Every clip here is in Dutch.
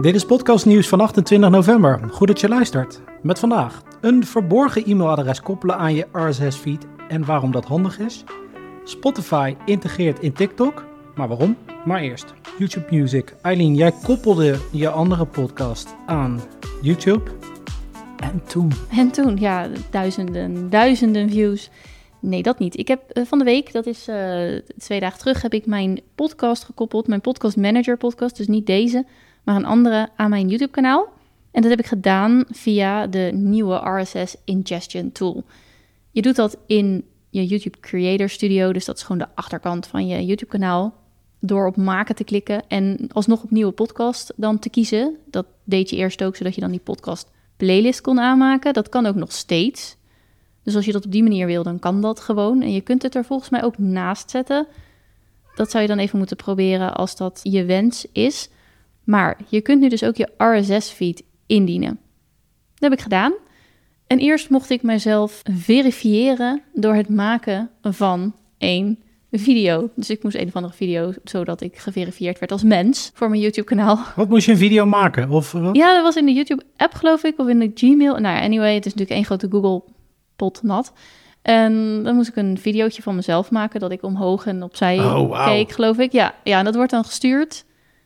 Dit is podcast nieuws van 28 november. Goed dat je luistert. Met vandaag een verborgen e-mailadres koppelen aan je RSS-feed en waarom dat handig is. Spotify integreert in TikTok, maar waarom? Maar eerst YouTube Music. Eileen, jij koppelde je andere podcast aan YouTube. En toen? En toen, ja, duizenden, duizenden views. Nee, dat niet. Ik heb eh, van de week, dat is eh, twee dagen terug, heb ik mijn podcast gekoppeld. Mijn podcast manager podcast, dus niet deze, maar een andere aan mijn YouTube kanaal. En dat heb ik gedaan via de nieuwe RSS Ingestion tool. Je doet dat in je YouTube Creator Studio, dus dat is gewoon de achterkant van je YouTube kanaal. Door op maken te klikken en alsnog op nieuwe podcast dan te kiezen. Dat deed je eerst ook, zodat je dan die podcast playlist kon aanmaken. Dat kan ook nog steeds. Dus als je dat op die manier wil, dan kan dat gewoon. En je kunt het er volgens mij ook naast zetten. Dat zou je dan even moeten proberen als dat je wens is. Maar je kunt nu dus ook je RSS-feed indienen. Dat heb ik gedaan. En eerst mocht ik mezelf verifiëren door het maken van een video. Dus ik moest een of andere video, zodat ik geverifieerd werd als mens voor mijn YouTube-kanaal. Wat moest je een video maken? Of wat? Ja, dat was in de YouTube-app, geloof ik, of in de Gmail. Nou anyway, het is natuurlijk één grote Google-pot nat. En dan moest ik een videootje van mezelf maken, dat ik omhoog en opzij Oh, keek, geloof ik. Ja, ja, en dat wordt dan gestuurd.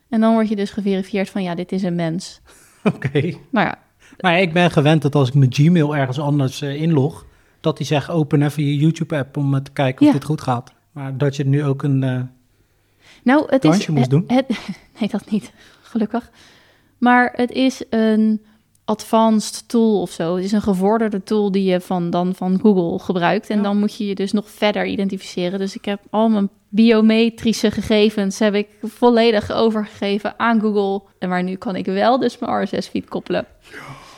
En dan word je dus geverifieerd van, ja, dit is een mens. Oké. Maar ja, Maar ik ben gewend dat als ik mijn Gmail ergens anders eh, inlog, dat die zegt open even je YouTube-app om te kijken of Ja. dit goed gaat. Maar dat je nu ook een... eh, Nou, het is. Moest doen? Het, nee, dat niet, gelukkig. Maar het is een advanced tool of zo. Het is een gevorderde tool die je van, dan van Google gebruikt. En Ja. dan moet je je dus nog verder identificeren. Dus ik heb al mijn biometrische gegevens heb ik volledig overgegeven aan Google. En maar nu kan ik wel dus mijn RSS-feed koppelen.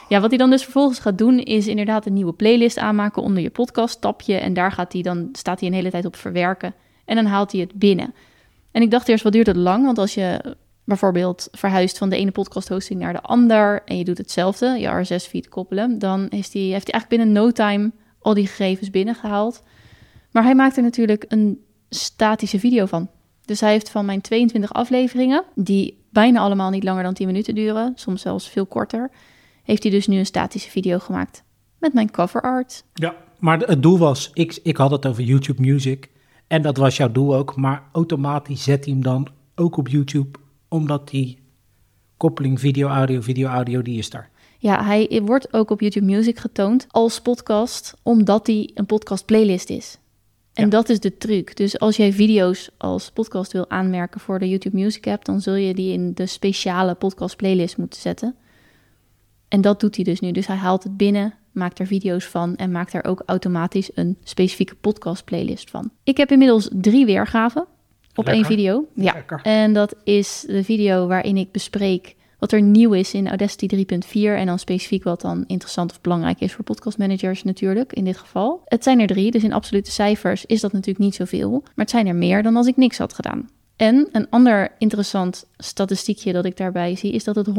Ja, wat hij dan dus vervolgens gaat doen, is inderdaad een nieuwe playlist aanmaken onder je podcast tapje. En daar gaat hij dan, staat hij een hele tijd op verwerken. En dan haalt hij het binnen. En ik dacht eerst, wat duurt het lang? Want als je bijvoorbeeld verhuist van de ene podcast hosting naar de ander en je doet hetzelfde, je RSS-feed koppelen, dan is die, heeft hij eigenlijk binnen no time al die gegevens binnengehaald. Maar hij maakt er natuurlijk een statische video van. Dus hij heeft van mijn 22 afleveringen, die bijna allemaal niet langer dan 10 minuten duren, soms zelfs veel korter, heeft hij dus nu een statische video gemaakt. Met mijn cover art. Ja, maar het doel was, ik, ik had het over YouTube Music. En dat was jouw doel ook. Maar automatisch zet hij hem dan ook op YouTube. Omdat die koppeling video-audio, video-audio, die is daar. Ja, hij wordt ook op YouTube Music getoond als podcast, omdat hij een podcast playlist is. En Ja. dat is de truc. Dus als jij video's als podcast wil aanmerken voor de YouTube Music app, dan zul je die in de speciale podcast playlist moeten zetten. En dat doet hij dus nu. Dus hij haalt het binnen, maakt er video's van en maakt er ook automatisch een specifieke podcast playlist van. Ik heb inmiddels drie weergaven op Lekker. één video. Ja, Lekker. en dat is de video waarin ik bespreek wat er nieuw is in Audacity 3.4 en dan specifiek wat dan interessant of belangrijk is voor podcastmanagers natuurlijk in dit geval. Het zijn er drie, dus in absolute cijfers is dat natuurlijk niet zoveel, maar het zijn er meer dan als ik niks had gedaan. En een ander interessant statistiekje dat ik daarbij zie is dat het 100%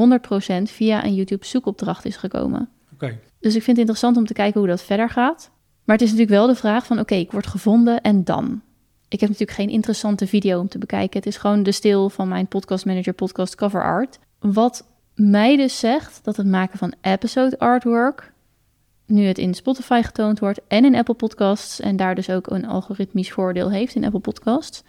via een YouTube zoekopdracht is gekomen. Oké. Dus ik vind het interessant om te kijken hoe dat verder gaat. Maar het is natuurlijk wel de vraag van oké, ik word gevonden en dan? Ik heb natuurlijk geen interessante video om te bekijken. Het is gewoon de stil van mijn podcast manager podcast cover art. Wat mij dus zegt dat het maken van episode artwork, nu het in Spotify getoond wordt en in Apple Podcasts en daar dus ook een algoritmisch voordeel heeft in Apple Podcasts.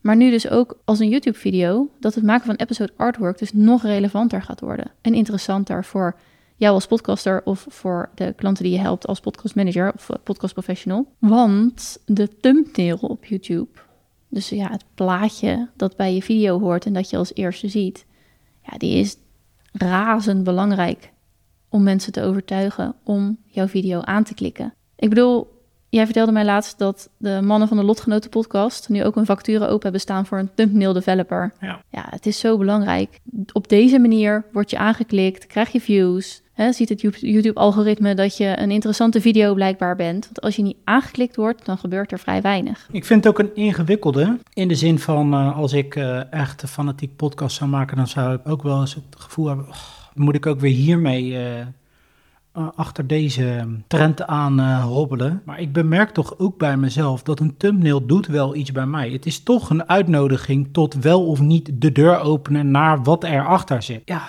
Maar nu dus ook als een YouTube video, dat het maken van episode artwork dus nog relevanter gaat worden. En interessanter voor jou als podcaster of voor de klanten die je helpt als podcastmanager of eh, podcastprofessional. Want de thumbnail op YouTube, dus ja, het plaatje dat bij je video hoort en dat je als eerste ziet, ja, die is razend belangrijk om mensen te overtuigen om jouw video aan te klikken. Ik bedoel, jij vertelde mij laatst dat de mannen van de Lotgenoten podcast nu ook een vacature open hebben staan voor een thumbnail developer. Ja. Ja, het is zo belangrijk. Op deze manier word je aangeklikt, krijg je views. Ziet het YouTube-algoritme dat je een interessante video blijkbaar bent. Want als je niet aangeklikt wordt, dan gebeurt er vrij weinig. Ik vind het ook een ingewikkelde. In de zin van, eh, als ik eh, echt een fanatiek podcast zou maken, dan zou ik ook wel eens het gevoel hebben, "Och, moet ik ook weer hiermee eh, achter deze trend aan hobbelen. Maar ik bemerk toch ook bij mezelf dat een thumbnail doet wel iets bij mij. Het is toch een uitnodiging tot wel of niet de deur openen naar wat erachter zit. Ja,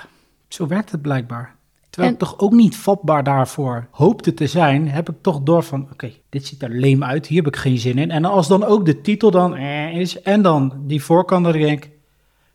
zo werkt het blijkbaar. Terwijl En- ik toch ook niet vatbaar daarvoor hoopte te zijn, heb ik toch door van, oké, dit ziet er leem uit, hier heb ik geen zin in. En als dan ook de titel dan eh, is en dan die voorkant, dan denk ik,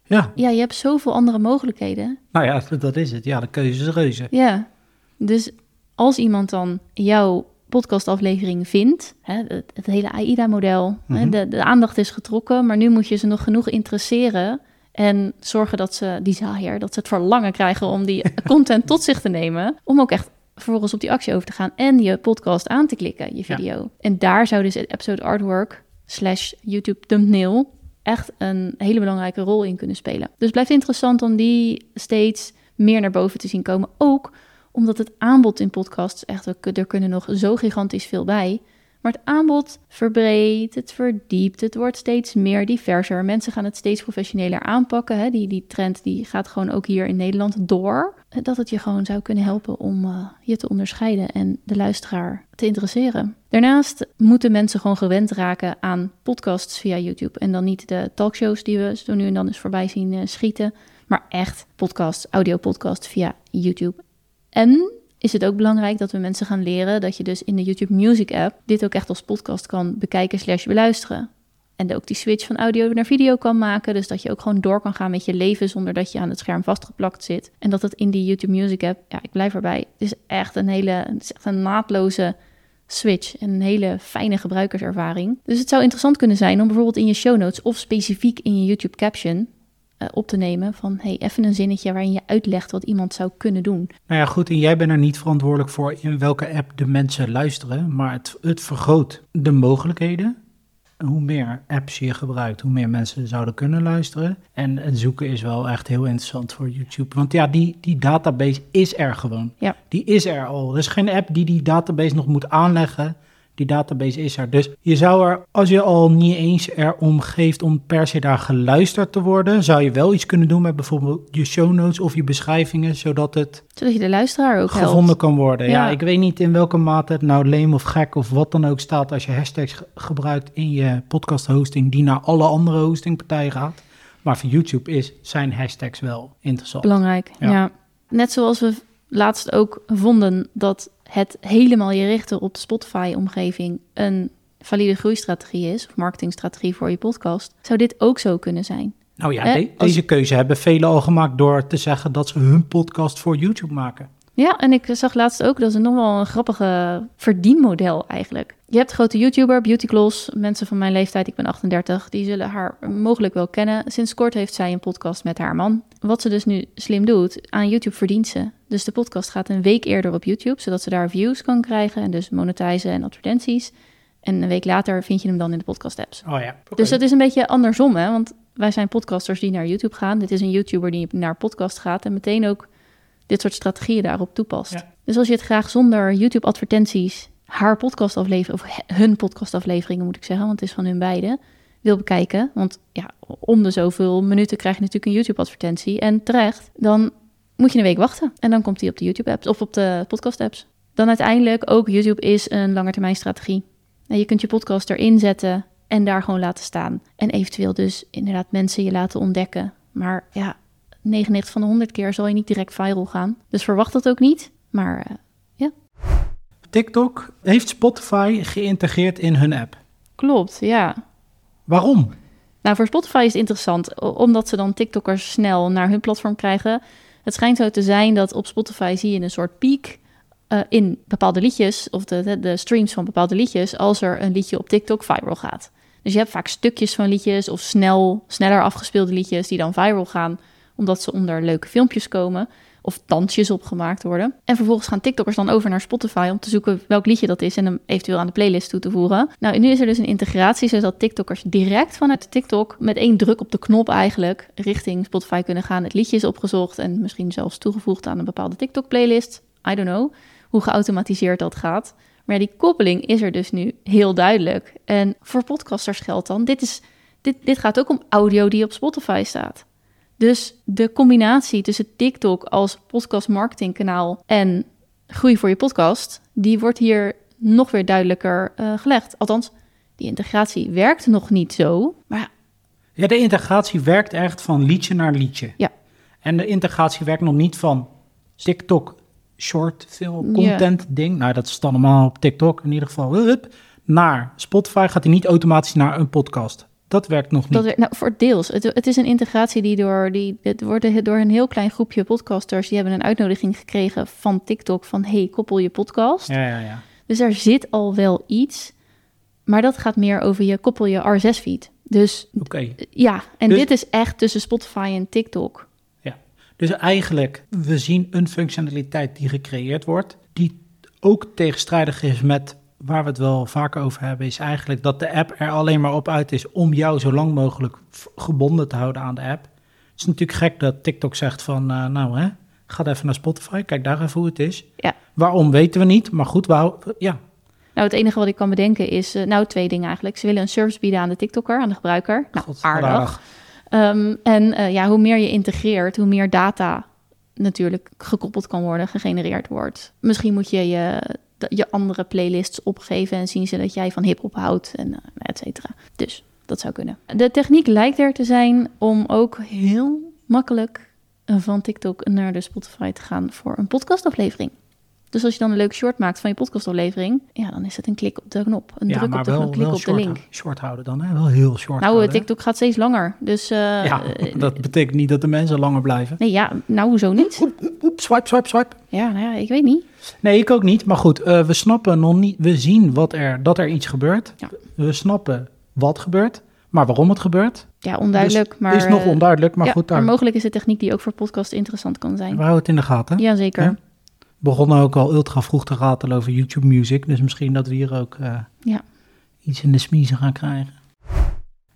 ja, Ja, je hebt zoveel andere mogelijkheden. nou ja, dat is het. Ja, de keuze is reuze. Ja, dus als iemand dan jouw podcastaflevering vindt, hè, het, het hele AIDA-model, Mhm. de, de aandacht is getrokken, maar nu moet je ze nog genoeg interesseren en zorgen dat ze die zaaier, dat ze het verlangen krijgen om die content tot zich te nemen, om ook echt vervolgens op die actie over te gaan en je podcast aan te klikken, je Ja. video. En daar zou dus het episode artwork slash YouTube thumbnail echt een hele belangrijke rol in kunnen spelen. Dus blijft interessant om die steeds meer naar boven te zien komen. Ook omdat het aanbod in podcasts echt, er kunnen nog zo gigantisch veel bij. Maar het aanbod verbreedt, het verdiept, het wordt steeds meer diverser. Mensen gaan het steeds professioneler aanpakken. Hè? Die, die trend die gaat gewoon ook hier in Nederland door. Dat het je gewoon zou kunnen helpen om eh, je te onderscheiden en de luisteraar te interesseren. Daarnaast moeten mensen gewoon gewend raken aan podcasts via YouTube. En dan niet de talkshows die we zo nu en dan eens voorbij zien eh, schieten. Maar echt podcasts, audio-podcasts via YouTube. En is het ook belangrijk dat we mensen gaan leren dat je dus in de YouTube Music app dit ook echt als podcast kan bekijken slash beluisteren. En ook die switch van audio naar video kan maken. Dus dat je ook gewoon door kan gaan met je leven zonder dat je aan het scherm vastgeplakt zit. En dat het in die YouTube Music app, ja, ik blijf erbij. Het is echt een hele, het is echt een naadloze switch en een hele fijne gebruikerservaring. Dus het zou interessant kunnen zijn om bijvoorbeeld in je show notes of specifiek in je YouTube caption op te nemen van hey, even een zinnetje waarin je uitlegt wat iemand zou kunnen doen. Nou ja, goed, en jij bent er niet verantwoordelijk voor in welke app de mensen luisteren, maar het, het vergroot de mogelijkheden. Hoe meer apps je gebruikt, hoe meer mensen zouden kunnen luisteren. En het zoeken is wel echt heel interessant voor YouTube. Want ja, die, die database is er gewoon. Ja. Die is er al. Er is geen app die die database nog moet aanleggen. Die database is er. Dus je zou er, als je al niet eens erom geeft om per se daar geluisterd te worden, zou je wel iets kunnen doen met bijvoorbeeld je show notes of je beschrijvingen, zodat het Zodat je de luisteraar ook gevonden helpt. kan worden. Ja. Ja. ik weet niet in welke mate het nou leem of gek of wat dan ook staat als je hashtags ge- gebruikt in je podcast hosting die naar alle andere hostingpartijen gaat. Maar voor YouTube is zijn hashtags wel interessant. Belangrijk, Ja. ja. Net zoals we laatst ook vonden dat het helemaal je richten op de Spotify-omgeving een valide groeistrategie is, of marketingstrategie voor je podcast, zou dit ook zo kunnen zijn. Nou ja, de- als- deze keuze hebben velen al gemaakt door te zeggen dat ze hun podcast voor YouTube maken. Ja, en ik zag laatst ook, dat is nog wel een grappige verdienmodel eigenlijk. Je hebt grote YouTuber, Beauty Gloss, mensen van mijn leeftijd, ik ben 38, die zullen haar mogelijk wel kennen. Sinds kort heeft zij een podcast met haar man. Wat ze dus nu slim doet, aan YouTube verdient ze. Dus de podcast gaat een week eerder op YouTube, zodat ze daar views kan krijgen en dus monetizen en advertenties. En een week later vind je hem dan in de podcast apps. Oh ja. Dus dat is een beetje andersom, hè? Want wij zijn podcasters die naar YouTube gaan. Dit is een YouTuber die naar podcast gaat en meteen ook dit soort strategieën daarop toepast. Ja. Dus als je het graag zonder YouTube-advertenties haar podcastaflevering, of hun podcastafleveringen moet ik zeggen, want het is van hun beiden, wil bekijken. Want ja, om de zoveel minuten krijg je natuurlijk een YouTube-advertentie. En terecht, dan moet je een week wachten. En dan komt die op de YouTube-apps of op de podcast-apps. Dan uiteindelijk ook YouTube is een langetermijnstrategie. En je kunt je podcast erin zetten en daar gewoon laten staan. En eventueel dus inderdaad mensen je laten ontdekken. Maar ja, 99 van de 100 keer zal je niet direct viral gaan. Dus verwacht dat ook niet. Maar eh, TikTok heeft Spotify geïntegreerd in hun app. klopt, ja. Waarom? Nou, voor Spotify is het interessant, omdat ze dan TikTokkers snel naar hun platform krijgen. Het schijnt zo te zijn dat op Spotify zie je een soort piek eh, in bepaalde liedjes, of de, de, de streams van bepaalde liedjes, als er een liedje op TikTok viral gaat. Dus je hebt vaak stukjes van liedjes of snel, sneller afgespeelde liedjes die dan viral gaan, omdat ze onder leuke filmpjes komen of dansjes opgemaakt worden. En vervolgens gaan TikTokkers dan over naar Spotify om te zoeken welk liedje dat is en hem eventueel aan de playlist toe te voegen. Nou, nu is er dus een integratie zodat TikTokkers direct vanuit TikTok met één druk op de knop eigenlijk richting Spotify kunnen gaan. Het liedje is opgezocht en misschien zelfs toegevoegd aan een bepaalde TikTok-playlist. I don't know hoe geautomatiseerd dat gaat. Maar die koppeling is er dus nu heel duidelijk. En voor podcasters geldt dan, dit, is, dit, dit gaat ook om audio die op Spotify staat. Dus de combinatie tussen TikTok als podcast marketingkanaal en groei voor je podcast, die wordt hier nog weer duidelijker uh, gelegd. Althans, die integratie werkt nog niet zo. Maar ja. de integratie werkt echt van liedje naar liedje. Ja. En de integratie werkt nog niet van TikTok short film content ding. Nou, dat is dan allemaal op TikTok in ieder geval. Hup, naar Spotify gaat hij niet automatisch naar een podcast. Dat werkt nog niet. Dat, nou, voor deels. Het, het, is een integratie die door, die, het wordt door een heel klein groepje podcasters, die hebben een uitnodiging gekregen van TikTok van hey, koppel je podcast. Ja, ja, ja. Dus er zit al wel iets, maar dat gaat meer over je koppel je RSS-feed. Dus Oké. ja, en Dus- dit is echt tussen Spotify en TikTok. Ja. Dus eigenlijk, we zien een functionaliteit die gecreëerd wordt, die ook tegenstrijdig is met waar we het wel vaker over hebben, is eigenlijk dat de app er alleen maar op uit is om jou zo lang mogelijk gebonden te houden aan de app. Het is natuurlijk gek dat TikTok zegt van, eh, nou hè, ga even naar Spotify, kijk daar even hoe het is. Ja. Waarom weten we niet, maar goed, we hou- ja, Nou, het enige wat ik kan bedenken is, eh, nou, twee dingen eigenlijk. Ze willen een service bieden aan de TikToker, aan de gebruiker. Nou, God, wat aardig. aardig. Ehm, en eh, ja, hoe meer je integreert, hoe meer data natuurlijk gekoppeld kan worden, gegenereerd wordt. Misschien moet je je, je andere playlists opgeven en zien ze dat jij van hip-hop houdt en uh, et cetera. Dus dat zou kunnen. De techniek lijkt er te zijn om ook heel makkelijk van TikTok naar de Spotify te gaan voor een podcastaflevering. Dus als je dan een leuk short maakt van je podcastaflevering, ja, dan is het een klik op de knop, een Ja, druk op de knop, klik op de short, link. houden- short houden dan, hè? Wel heel short Nou, eh, houden? TikTok gaat steeds langer, dus eh, Ja, eh, dat betekent niet dat de mensen langer blijven. Nee, ja, nou, hoezo niet? Oep, oep, swipe, swipe, swipe. Ja, nou ja, ik weet niet. Nee, ik ook niet. Maar goed, we snappen nog niet. We zien wat er, dat er iets gebeurt. Ja. We snappen wat gebeurt. Maar waarom het gebeurt, Ja, onduidelijk, maar... is nog onduidelijk. Maar ja, goed, daar, maar mogelijk is het techniek die ook voor podcast interessant kan zijn. we houden het in de gaten. Jazeker. Ja. We begonnen ook al ultra vroeg te ratelen over YouTube Music. Dus misschien dat we hier ook eh, Ja. iets in de smiezen gaan krijgen.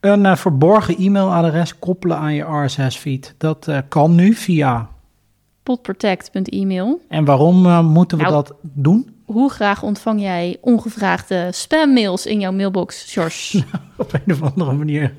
Een eh, verborgen e-mailadres koppelen aan je RSS-feed. Dat eh, kan nu via... Podprotect.email. En waarom moeten we Nou. dat doen? Hoe graag ontvang jij ongevraagde spammails in jouw mailbox, George? Op een of andere manier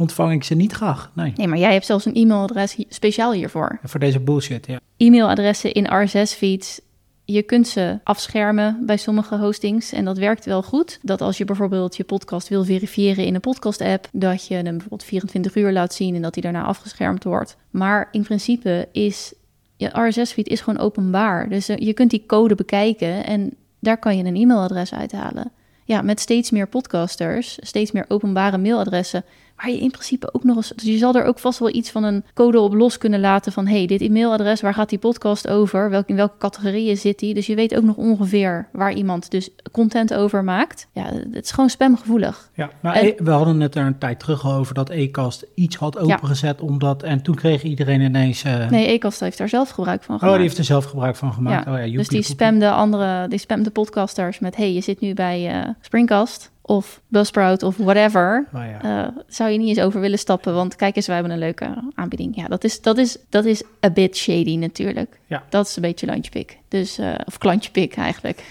ontvang ik ze niet graag. Nee, nee, maar jij hebt zelfs een e-mailadres speciaal hiervoor. voor deze bullshit, ja. E-mailadressen in RSS-feeds. Je kunt ze afschermen bij sommige hostings en dat werkt wel goed. Dat als je bijvoorbeeld je podcast wil verifiëren in een podcast-app, dat je hem bijvoorbeeld 24 uur laat zien en dat hij daarna afgeschermd wordt. Maar in principe is je RSS-feed is gewoon openbaar. Dus eh, je kunt die code bekijken en daar kan je een e-mailadres uithalen. Ja, met steeds meer podcasters, steeds meer openbare mailadressen, waar je in principe ook nog eens... Dus je zal er ook vast wel iets van een code op los kunnen laten van... hey, dit e-mailadres, waar gaat die podcast over? Welk, in welke categorieën zit die? Dus je weet ook nog ongeveer waar iemand dus content over maakt. Ja, het is gewoon spamgevoelig. ja maar En- e- we hadden het er een tijd terug over dat Acast iets had opengezet. Omdat, en toen kreeg iedereen ineens... eh, Nee, Ecast heeft daar zelf gebruik van oh, gemaakt. die heeft er zelf gebruik van gemaakt. Ja, Oh, ja, dus die spamde andere, die spamde podcasters met... hey, je zit nu bij eh, Springcast of Buzzsprout of whatever... Oh, ja. Eh, zou je niet eens over willen stappen, want kijk eens, wij hebben een leuke aanbieding. Ja, dat is, dat is, dat is a bit shady natuurlijk. Ja. Dat is een beetje landjepik. Dus, eh, of klantjepik eigenlijk.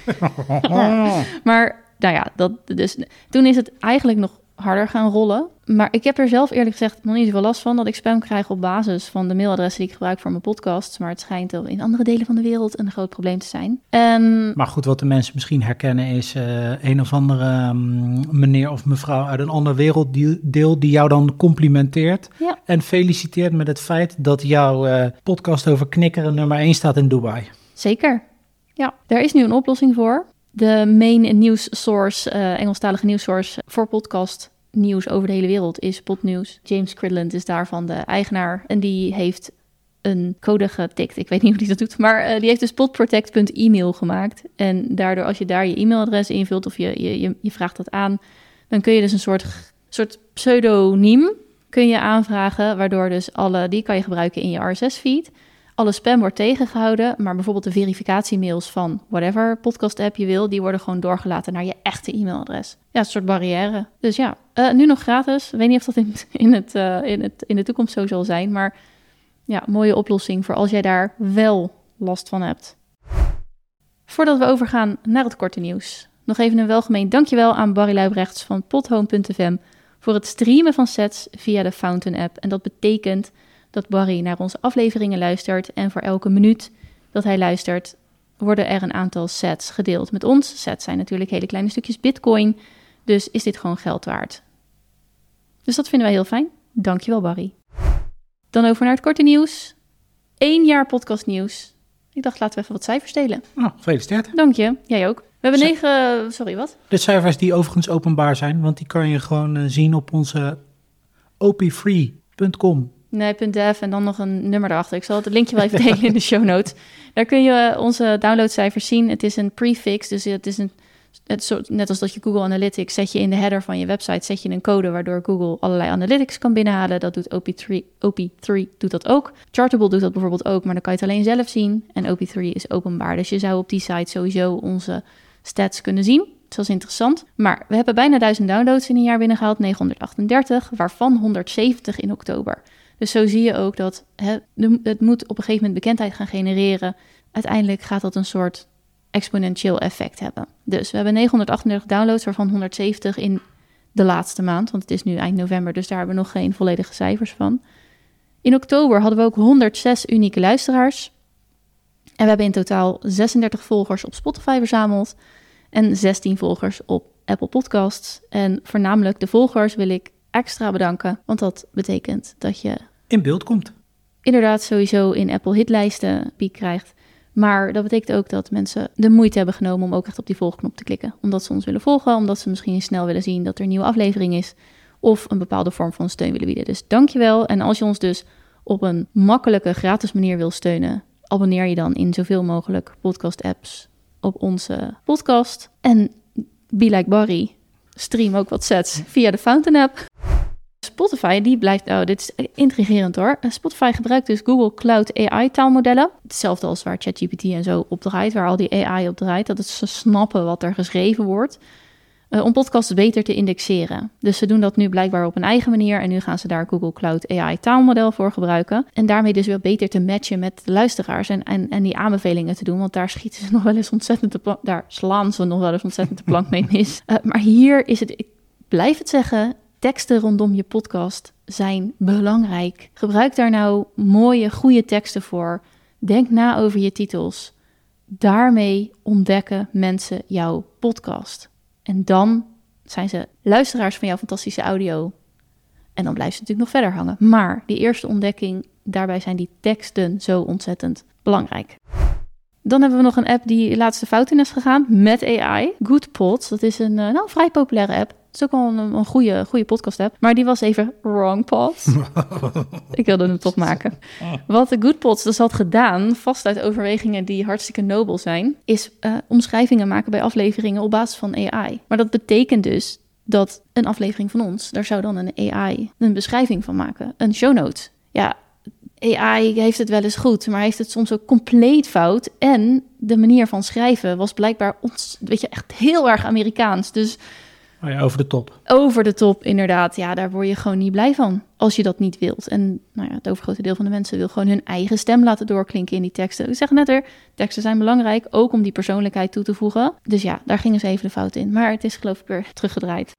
Maar nou ja, dat, dus, toen is het eigenlijk nog harder gaan rollen. Maar ik heb er zelf eerlijk gezegd nog niet zoveel last van... dat ik spam krijg op basis van de mailadressen die ik gebruik voor mijn podcasts. Maar het schijnt in andere delen van de wereld een groot probleem te zijn. En Maar goed, wat de mensen misschien herkennen is eh, een of andere mm, meneer of mevrouw uit een ander werelddeel die jou dan complimenteert Ja. en feliciteert met het feit dat jouw eh, podcast over knikkeren nummer 1 staat in Dubai. Zeker. Ja, daar is nu een oplossing voor. De main news source, eh Engelstalige news source voor podcast nieuws over de hele wereld is Podnews. James Cridland is daarvan de eigenaar en die heeft een code getikt. Ik weet niet hoe die dat doet, maar eh, die heeft dus podprotect.email gemaakt. En daardoor als je daar je e-mailadres invult of je, je, je, je vraagt dat aan, dan kun je dus een soort, soort pseudoniem kun je aanvragen, waardoor dus alle, die kan je gebruiken in je RSS-feed. Alle spam wordt tegengehouden, maar bijvoorbeeld de verificatiemails van whatever podcast-app je wil, die worden gewoon doorgelaten naar je echte e-mailadres. Ja, een soort barrière. Dus ja, eh, nu nog gratis. Ik weet niet of dat in, in, het, eh, in, het, in de toekomst zo zal zijn, maar ja, mooie oplossing voor als jij daar wel last van hebt. Voordat we overgaan naar het korte nieuws, nog even een welgemeend dankjewel aan Barry Luibrechts van pothome.fm voor het streamen van sets via de Fountain app. En dat betekent dat Barry naar onze afleveringen luistert en voor elke minuut dat hij luistert worden er een aantal sets gedeeld met ons. Sets zijn natuurlijk hele kleine stukjes bitcoin. Dus is dit gewoon geld waard. Dus dat vinden wij heel fijn. Dankjewel Barry. Dan over naar het korte nieuws. Eén jaar podcast nieuws. Ik dacht, laten we even wat cijfers delen. Nou, gefeliciteerd. Dank je. Jij ook. We hebben negen... Sorry, wat? De cijfers die overigens openbaar zijn, want die kan je gewoon eh, zien op onze opfree.com. Nee, .dev en dan nog een nummer erachter. Ik zal het linkje wel even delen in de show notes. Daar kun je onze downloadcijfers zien. Het is een prefix, dus het is een... Het soort, net als dat je Google Analytics zet je in de header van je website, zet je een code waardoor Google allerlei analytics kan binnenhalen. Dat doet OP3, OP3 doet dat ook. Chartable doet dat bijvoorbeeld ook, maar dan kan je het alleen zelf zien. En OP3 is openbaar, dus je zou op die site sowieso onze stats kunnen zien. Dat is interessant. Maar we hebben bijna 1000 downloads in een jaar binnengehaald, 938, waarvan 170 in oktober. Dus zo zie je ook dat hè, het moet op een gegeven moment bekendheid gaan genereren. Uiteindelijk gaat dat een soort exponentieel effect hebben. Dus we hebben 938 downloads, waarvan 170 in de laatste maand. Want het is nu eind november, dus daar hebben we nog geen volledige cijfers van. In oktober hadden we ook 106 unieke luisteraars. En we hebben in totaal 36 volgers op Spotify verzameld. En 16 volgers op Apple Podcasts. En voornamelijk de volgers wil ik extra bedanken. Want dat betekent dat je In beeld komt. inderdaad sowieso in Apple hitlijsten piek krijgt. Maar dat betekent ook dat mensen de moeite hebben genomen om ook echt op die volgknop te klikken. Omdat ze ons willen volgen, omdat ze misschien snel willen zien dat er een nieuwe aflevering is. Of een bepaalde vorm van steun willen bieden. Dus dankjewel. En als je ons dus op een makkelijke, gratis manier wil steunen, abonneer je dan in zoveel mogelijk podcast-apps op onze podcast. En be like Barry, stream ook wat sets via de Fountain app. Spotify, die blijft, oh, dit is intrigerend hoor. Spotify gebruikt dus Google Cloud AI taalmodellen. Hetzelfde als waar ChatGPT en zo op draait, waar al die AI op draait. Dat is ze snappen wat er geschreven wordt. Eh, om podcasts beter te indexeren. Dus ze doen dat nu blijkbaar op een eigen manier. En nu gaan ze daar Google Cloud AI taalmodel voor gebruiken. En daarmee dus weer beter te matchen met de luisteraars. En, en, en die aanbevelingen te doen. Want daar schieten ze nog wel eens ontzettend. Daar slaan ze nog wel eens ontzettend de plank mee mis. Eh, maar hier is het. Ik blijf het zeggen teksten rondom je podcast zijn belangrijk. Gebruik daar nou mooie, goede teksten voor. Denk na over je titels. Daarmee ontdekken mensen jouw podcast. En dan zijn ze luisteraars van jouw fantastische audio. En dan blijft ze natuurlijk nog verder hangen. Maar die eerste ontdekking, daarbij zijn die teksten zo ontzettend belangrijk. Dan hebben we nog een app die laatste fout in is gegaan met AI. Goodpods, dat is een eh, nou, vrij populaire app. Het is ook wel een, een goede, goede podcast app. Maar die was even wrong pods. Ik wilde hem toch maken. Wat de Goodpods dus had gedaan, vast uit overwegingen die hartstikke nobel zijn, is eh, omschrijvingen maken bij afleveringen op basis van AI. Maar dat betekent dus dat een aflevering van ons, daar zou dan een AI een beschrijving van maken, een show note. Ja, AI heeft het wel eens goed, maar heeft het soms ook compleet fout. En de manier van schrijven was blijkbaar ons, weet je, echt heel erg Amerikaans. Dus Oh ja, over de top. over de top, inderdaad. Ja, daar word je gewoon niet blij van als je dat niet wilt. En nou ja, het overgrote deel van de mensen wil gewoon hun eigen stem laten doorklinken in die teksten. Ik zeg net er, teksten zijn belangrijk, ook om die persoonlijkheid toe te voegen. Dus ja, daar gingen ze even de fout in. Maar het is geloof ik weer teruggedraaid.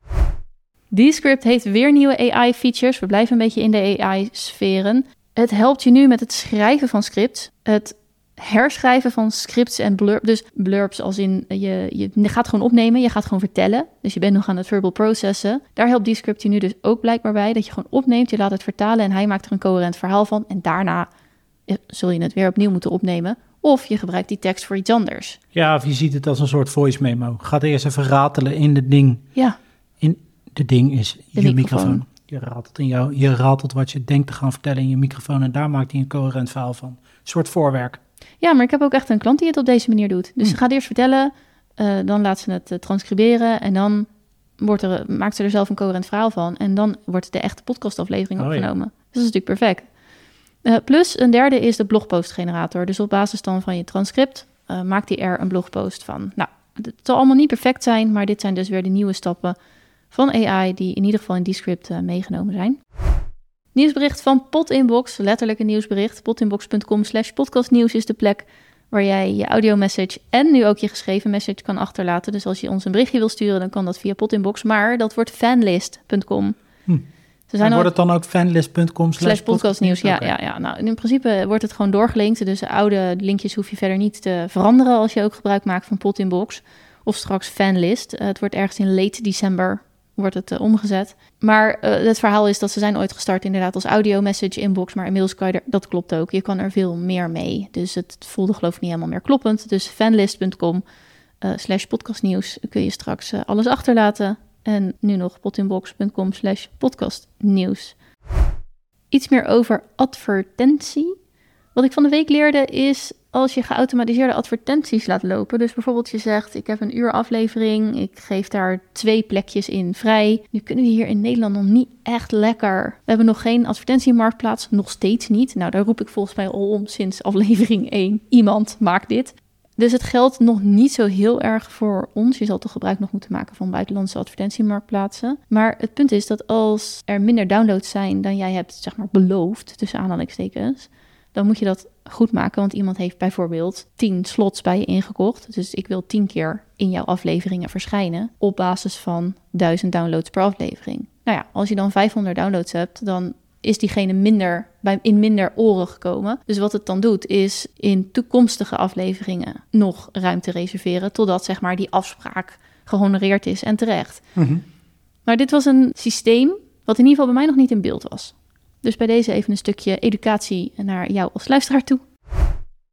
Descript heeft weer nieuwe AI-features. We blijven een beetje in de AI-sferen. Het helpt je nu met het schrijven van scripts, het herschrijven van scripts en blurb. Dus blurbs als in je, je gaat gewoon opnemen, je gaat gewoon vertellen. Dus je bent nog aan het verbal processen. Daar helpt Descript je nu dus ook blijkbaar bij. Dat je gewoon opneemt, je laat het vertalen en hij maakt er een coherent verhaal van. En daarna eh, zul je het weer opnieuw moeten opnemen. Of je gebruikt die tekst voor iets anders. Ja, of je ziet het als een soort voice memo. Ga eerst even ratelen in het ding. Ja, In de ding is je microfoon. microfoon. Je ratelt, in jou, je ratelt wat je denkt te gaan vertellen in je microfoon. En daar maakt hij een coherent verhaal van. Een soort voorwerk. Ja, maar ik heb ook echt een klant die het op deze manier doet. Dus ze gaat eerst vertellen, eh, dan laat ze het eh, transcriberen en dan wordt er, maakt ze er zelf een coherent verhaal van. En dan wordt de echte podcastaflevering Oh, ja. opgenomen. Dus dat is natuurlijk perfect. Eh, plus een derde is de blogpostgenerator. Dus op basis dan van je transcript maakt hij er een blogpost van. Nou, het zal allemaal niet perfect zijn, maar dit zijn dus weer de nieuwe stappen van AI die in ieder geval in Descript eh, meegenomen zijn. Nieuwsbericht van Potinbox, letterlijk een nieuwsbericht. Potinbox.com slash podcastnieuws is de plek waar jij je audio-message en nu ook je geschreven message kan achterlaten. Dus als je ons een berichtje wil sturen, dan kan dat via Potinbox. Maar dat wordt fanlist.com. Hm. Ze zijn en wordt het dan ook fanlist.com slash podcastnieuws. Ja, ja, ja. Nou, in principe wordt het gewoon doorgelinkt. Dus de oude linkjes hoef je verder niet te veranderen als je ook gebruik maakt van Pot Inbox. Of straks fanlist. Eh, het wordt ergens in late december wordt het eh, omgezet. Maar eh, het verhaal is dat ze zijn ooit gestart inderdaad als audio message inbox. Maar inmiddels kan je er, dat klopt ook. Je kan er veel meer mee. Dus het voelde geloof ik niet helemaal meer kloppend. Dus fanlist.com eh, slash podcastnieuws kun je straks alles achterlaten. En nu nog potinbox.com slash podcastnieuws. Iets meer over advertentie. Wat ik van de week leerde is als je geautomatiseerde advertenties laat lopen. Dus bijvoorbeeld je zegt, ik heb een uur aflevering, ik geef daar twee plekjes in vrij. Nu kunnen we hier in Nederland nog niet echt lekker. We hebben nog geen advertentiemarktplaats, nog steeds niet. Nou, daar roep ik volgens mij al om sinds aflevering 1. Iemand maakt dit. Dus het geldt nog niet zo heel erg voor ons. Je zal toch gebruik nog moeten maken van buitenlandse advertentiemarktplaatsen. Maar het punt is dat als er minder downloads zijn dan jij hebt zeg maar, beloofd, tussen aanhalingstekens, dan moet je dat goed maken. Want iemand heeft bijvoorbeeld 10 slots bij je ingekocht. Dus ik wil 10 keer in jouw afleveringen verschijnen op basis van 1000 downloads per aflevering. Nou ja, als je dan 500 downloads hebt, dan is diegene minder bij, in minder oren gekomen. Dus wat het dan doet, is in toekomstige afleveringen nog ruimte reserveren. Totdat zeg maar die afspraak gehonoreerd is en terecht. Mhm. Maar dit was een systeem wat in ieder geval bij mij nog niet in beeld was. Dus bij deze even een stukje educatie naar jou als luisteraar toe.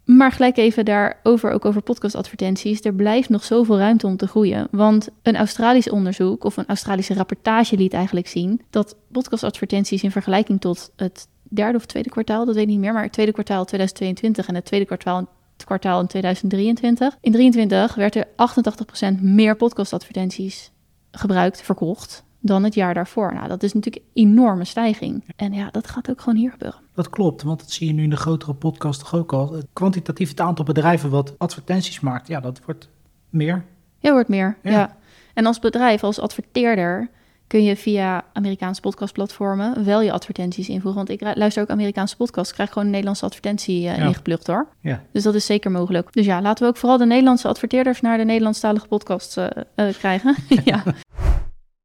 Maar gelijk even daarover, ook over podcastadvertenties. Er blijft nog zoveel ruimte om te groeien. Want een Australisch onderzoek of een Australische rapportage liet eigenlijk zien dat podcastadvertenties in vergelijking tot het derde of tweede kwartaal, dat weet ik niet meer, maar het tweede kwartaal 2022 en het tweede kwartaal, kwartaal in 2023. In 23 werd er 88% meer podcastadvertenties gebruikt, verkocht, dan het jaar daarvoor. Nou, dat is natuurlijk een enorme stijging. En ja, dat gaat ook gewoon hier gebeuren. Dat klopt, want dat zie je nu in de grotere podcast toch ook al. Het kwantitatief het aantal bedrijven wat advertenties maakt, ja, dat wordt meer. Ja, wordt meer. Ja. Ja. En als bedrijf, als adverteerder, kun je via Amerikaanse podcastplatformen wel je advertenties invoegen. Want ik luister ook Amerikaanse podcasts, krijg gewoon een Nederlandse advertentie eh, Ja. ingeplucht hoor. Ja. Dus dat is zeker mogelijk. Dus ja, laten we ook vooral de Nederlandse adverteerders naar de Nederlandstalige podcasts eh, eh, krijgen. ja.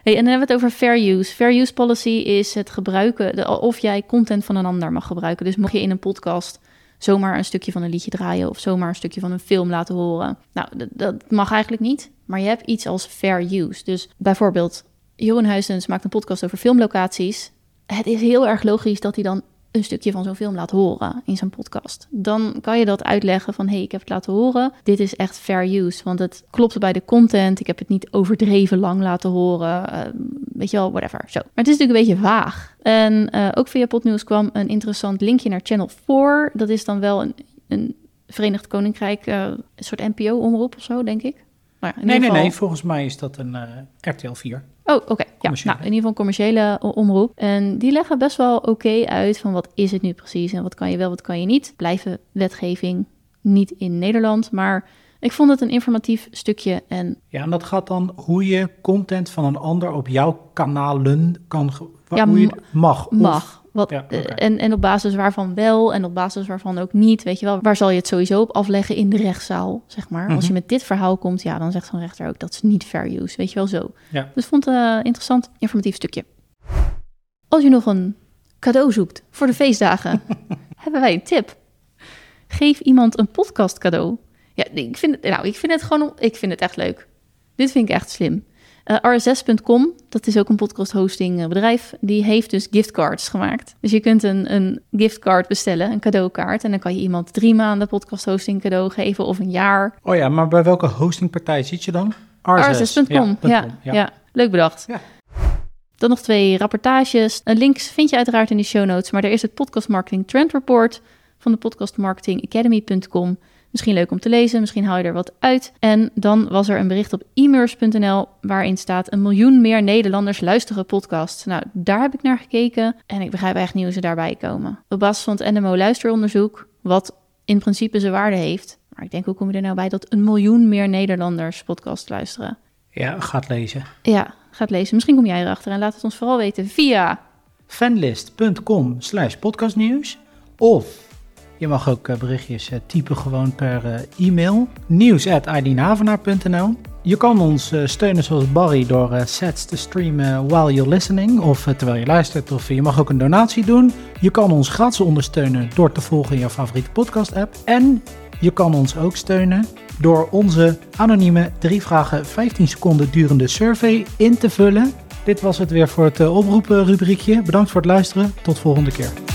Hey, en dan hebben we het over fair use. Fair use policy is het gebruiken, of jij content van een ander mag gebruiken. Dus mocht je in een podcast zomaar een stukje van een liedje draaien of zomaar een stukje van een film laten horen. Nou, dat, mag eigenlijk niet. Maar je hebt iets als fair use. Dus bijvoorbeeld, Jeroen Huisens maakt een podcast over filmlocaties. Het is heel erg logisch dat hij dan een stukje van zo'n film laat horen in zijn podcast. Dan kan je dat uitleggen van, hé, hey, ik heb het laten horen. Dit is echt fair use, want het klopt bij de content. Ik heb het niet overdreven lang laten horen. eh, weet je wel, whatever. Zo. Maar het is natuurlijk een beetje vaag. En eh, ook via Potnieuws kwam een interessant linkje naar Channel 4. Dat is dan wel een, een Verenigd Koninkrijk, eh, een soort NPO-omroep of zo, denk ik. Ja, in Nee, nee, geval- nee, volgens mij is dat een RTL 4. Oh, oké. Ja, nou, in ieder geval een commerciële o- omroep. En die leggen best wel oké uit van wat is het nu precies en wat kan je wel, wat kan je niet. Blijven wetgeving niet in Nederland, maar ik vond het een informatief stukje en Ja, en dat gaat dan hoe je content van een ander op jouw kanalen kan... Ja, hoe je ma- mag. Of- mag. Wat, Ja, eh, en, en op basis waarvan wel en op basis waarvan ook niet. Weet je wel, waar zal je het sowieso op afleggen in de rechtszaal, zeg maar. Als je Mhm. met dit verhaal komt, ja, dan zegt zo'n rechter ook dat is niet fair use. Weet je wel zo. Ja. Dus vond het een interessant, informatief stukje. Als je nog een cadeau zoekt voor de feestdagen, hebben wij een tip. Geef iemand een podcast cadeau. Ja, ik vind, het, nou, ik vind het gewoon, ik vind het echt leuk. Dit vind ik echt slim. Eh, RSS.com, dat is ook een podcast hosting eh, bedrijf, die heeft dus giftcards gemaakt. Dus je kunt een, een giftcard bestellen, een cadeaukaart. En dan kan je iemand drie maanden podcast hosting cadeau geven of een jaar. Oh ja, maar bij welke hostingpartij zit je dan? RSS.com, ja, .com, ja, leuk bedacht. Ja. Dan nog twee rapportages. Eh, links vind je uiteraard in de show notes, maar er is het Podcast Marketing Trend Report van de podcastmarketingacademy.com. Misschien leuk om te lezen, misschien haal je er wat uit. En dan was er een bericht op e-mers.nl waarin staat een miljoen meer Nederlanders luisteren podcasts. Nou, daar heb ik naar gekeken en ik begrijp echt niet hoe ze daarbij komen. Op basis van het NMO luisteronderzoek, wat in principe zijn waarde heeft. Maar ik denk, hoe kom je er nou bij dat een miljoen meer Nederlanders podcast luisteren? Ja, gaat lezen. Ja, gaat lezen. Misschien kom jij erachter en laat het ons vooral weten via... fanlist.com slash podcastnieuws. Of Je mag ook eh, berichtjes eh, typen gewoon per eh, e-mail. Nieuws Je kan ons steunen zoals Barry door sets te streamen while you're listening of terwijl je luistert. Of je mag ook een donatie doen. Je kan ons gratis ondersteunen door te volgen in jouw favoriete podcast app. En je kan ons ook steunen door onze anonieme 3 vragen 15 seconden durende survey in te vullen. Dit was het weer voor het oproepen rubriekje. Bedankt voor het luisteren. Tot volgende keer.